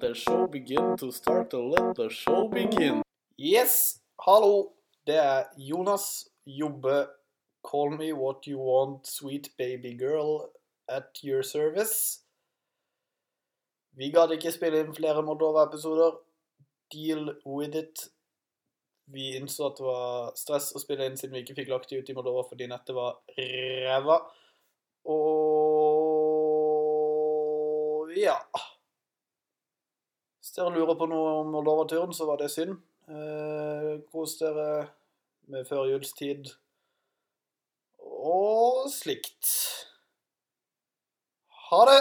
the show begin, to start to let the show begin. Yes, hallo. Det er Jonas Jobbe. Call me what you want, sweet baby girl, at your service. Vi gadd ikke spille inn flere Moldova-episoder. Deal with it. Vi innså at det var stress å spille inn siden vi ikke fikk lagt de ut i Moldova fordi nettet var ræva. Og ja. Dere lurer på noe om Moldova-turen, så var det synd. Eh, kos dere med førjulstid og slikt. Ha det!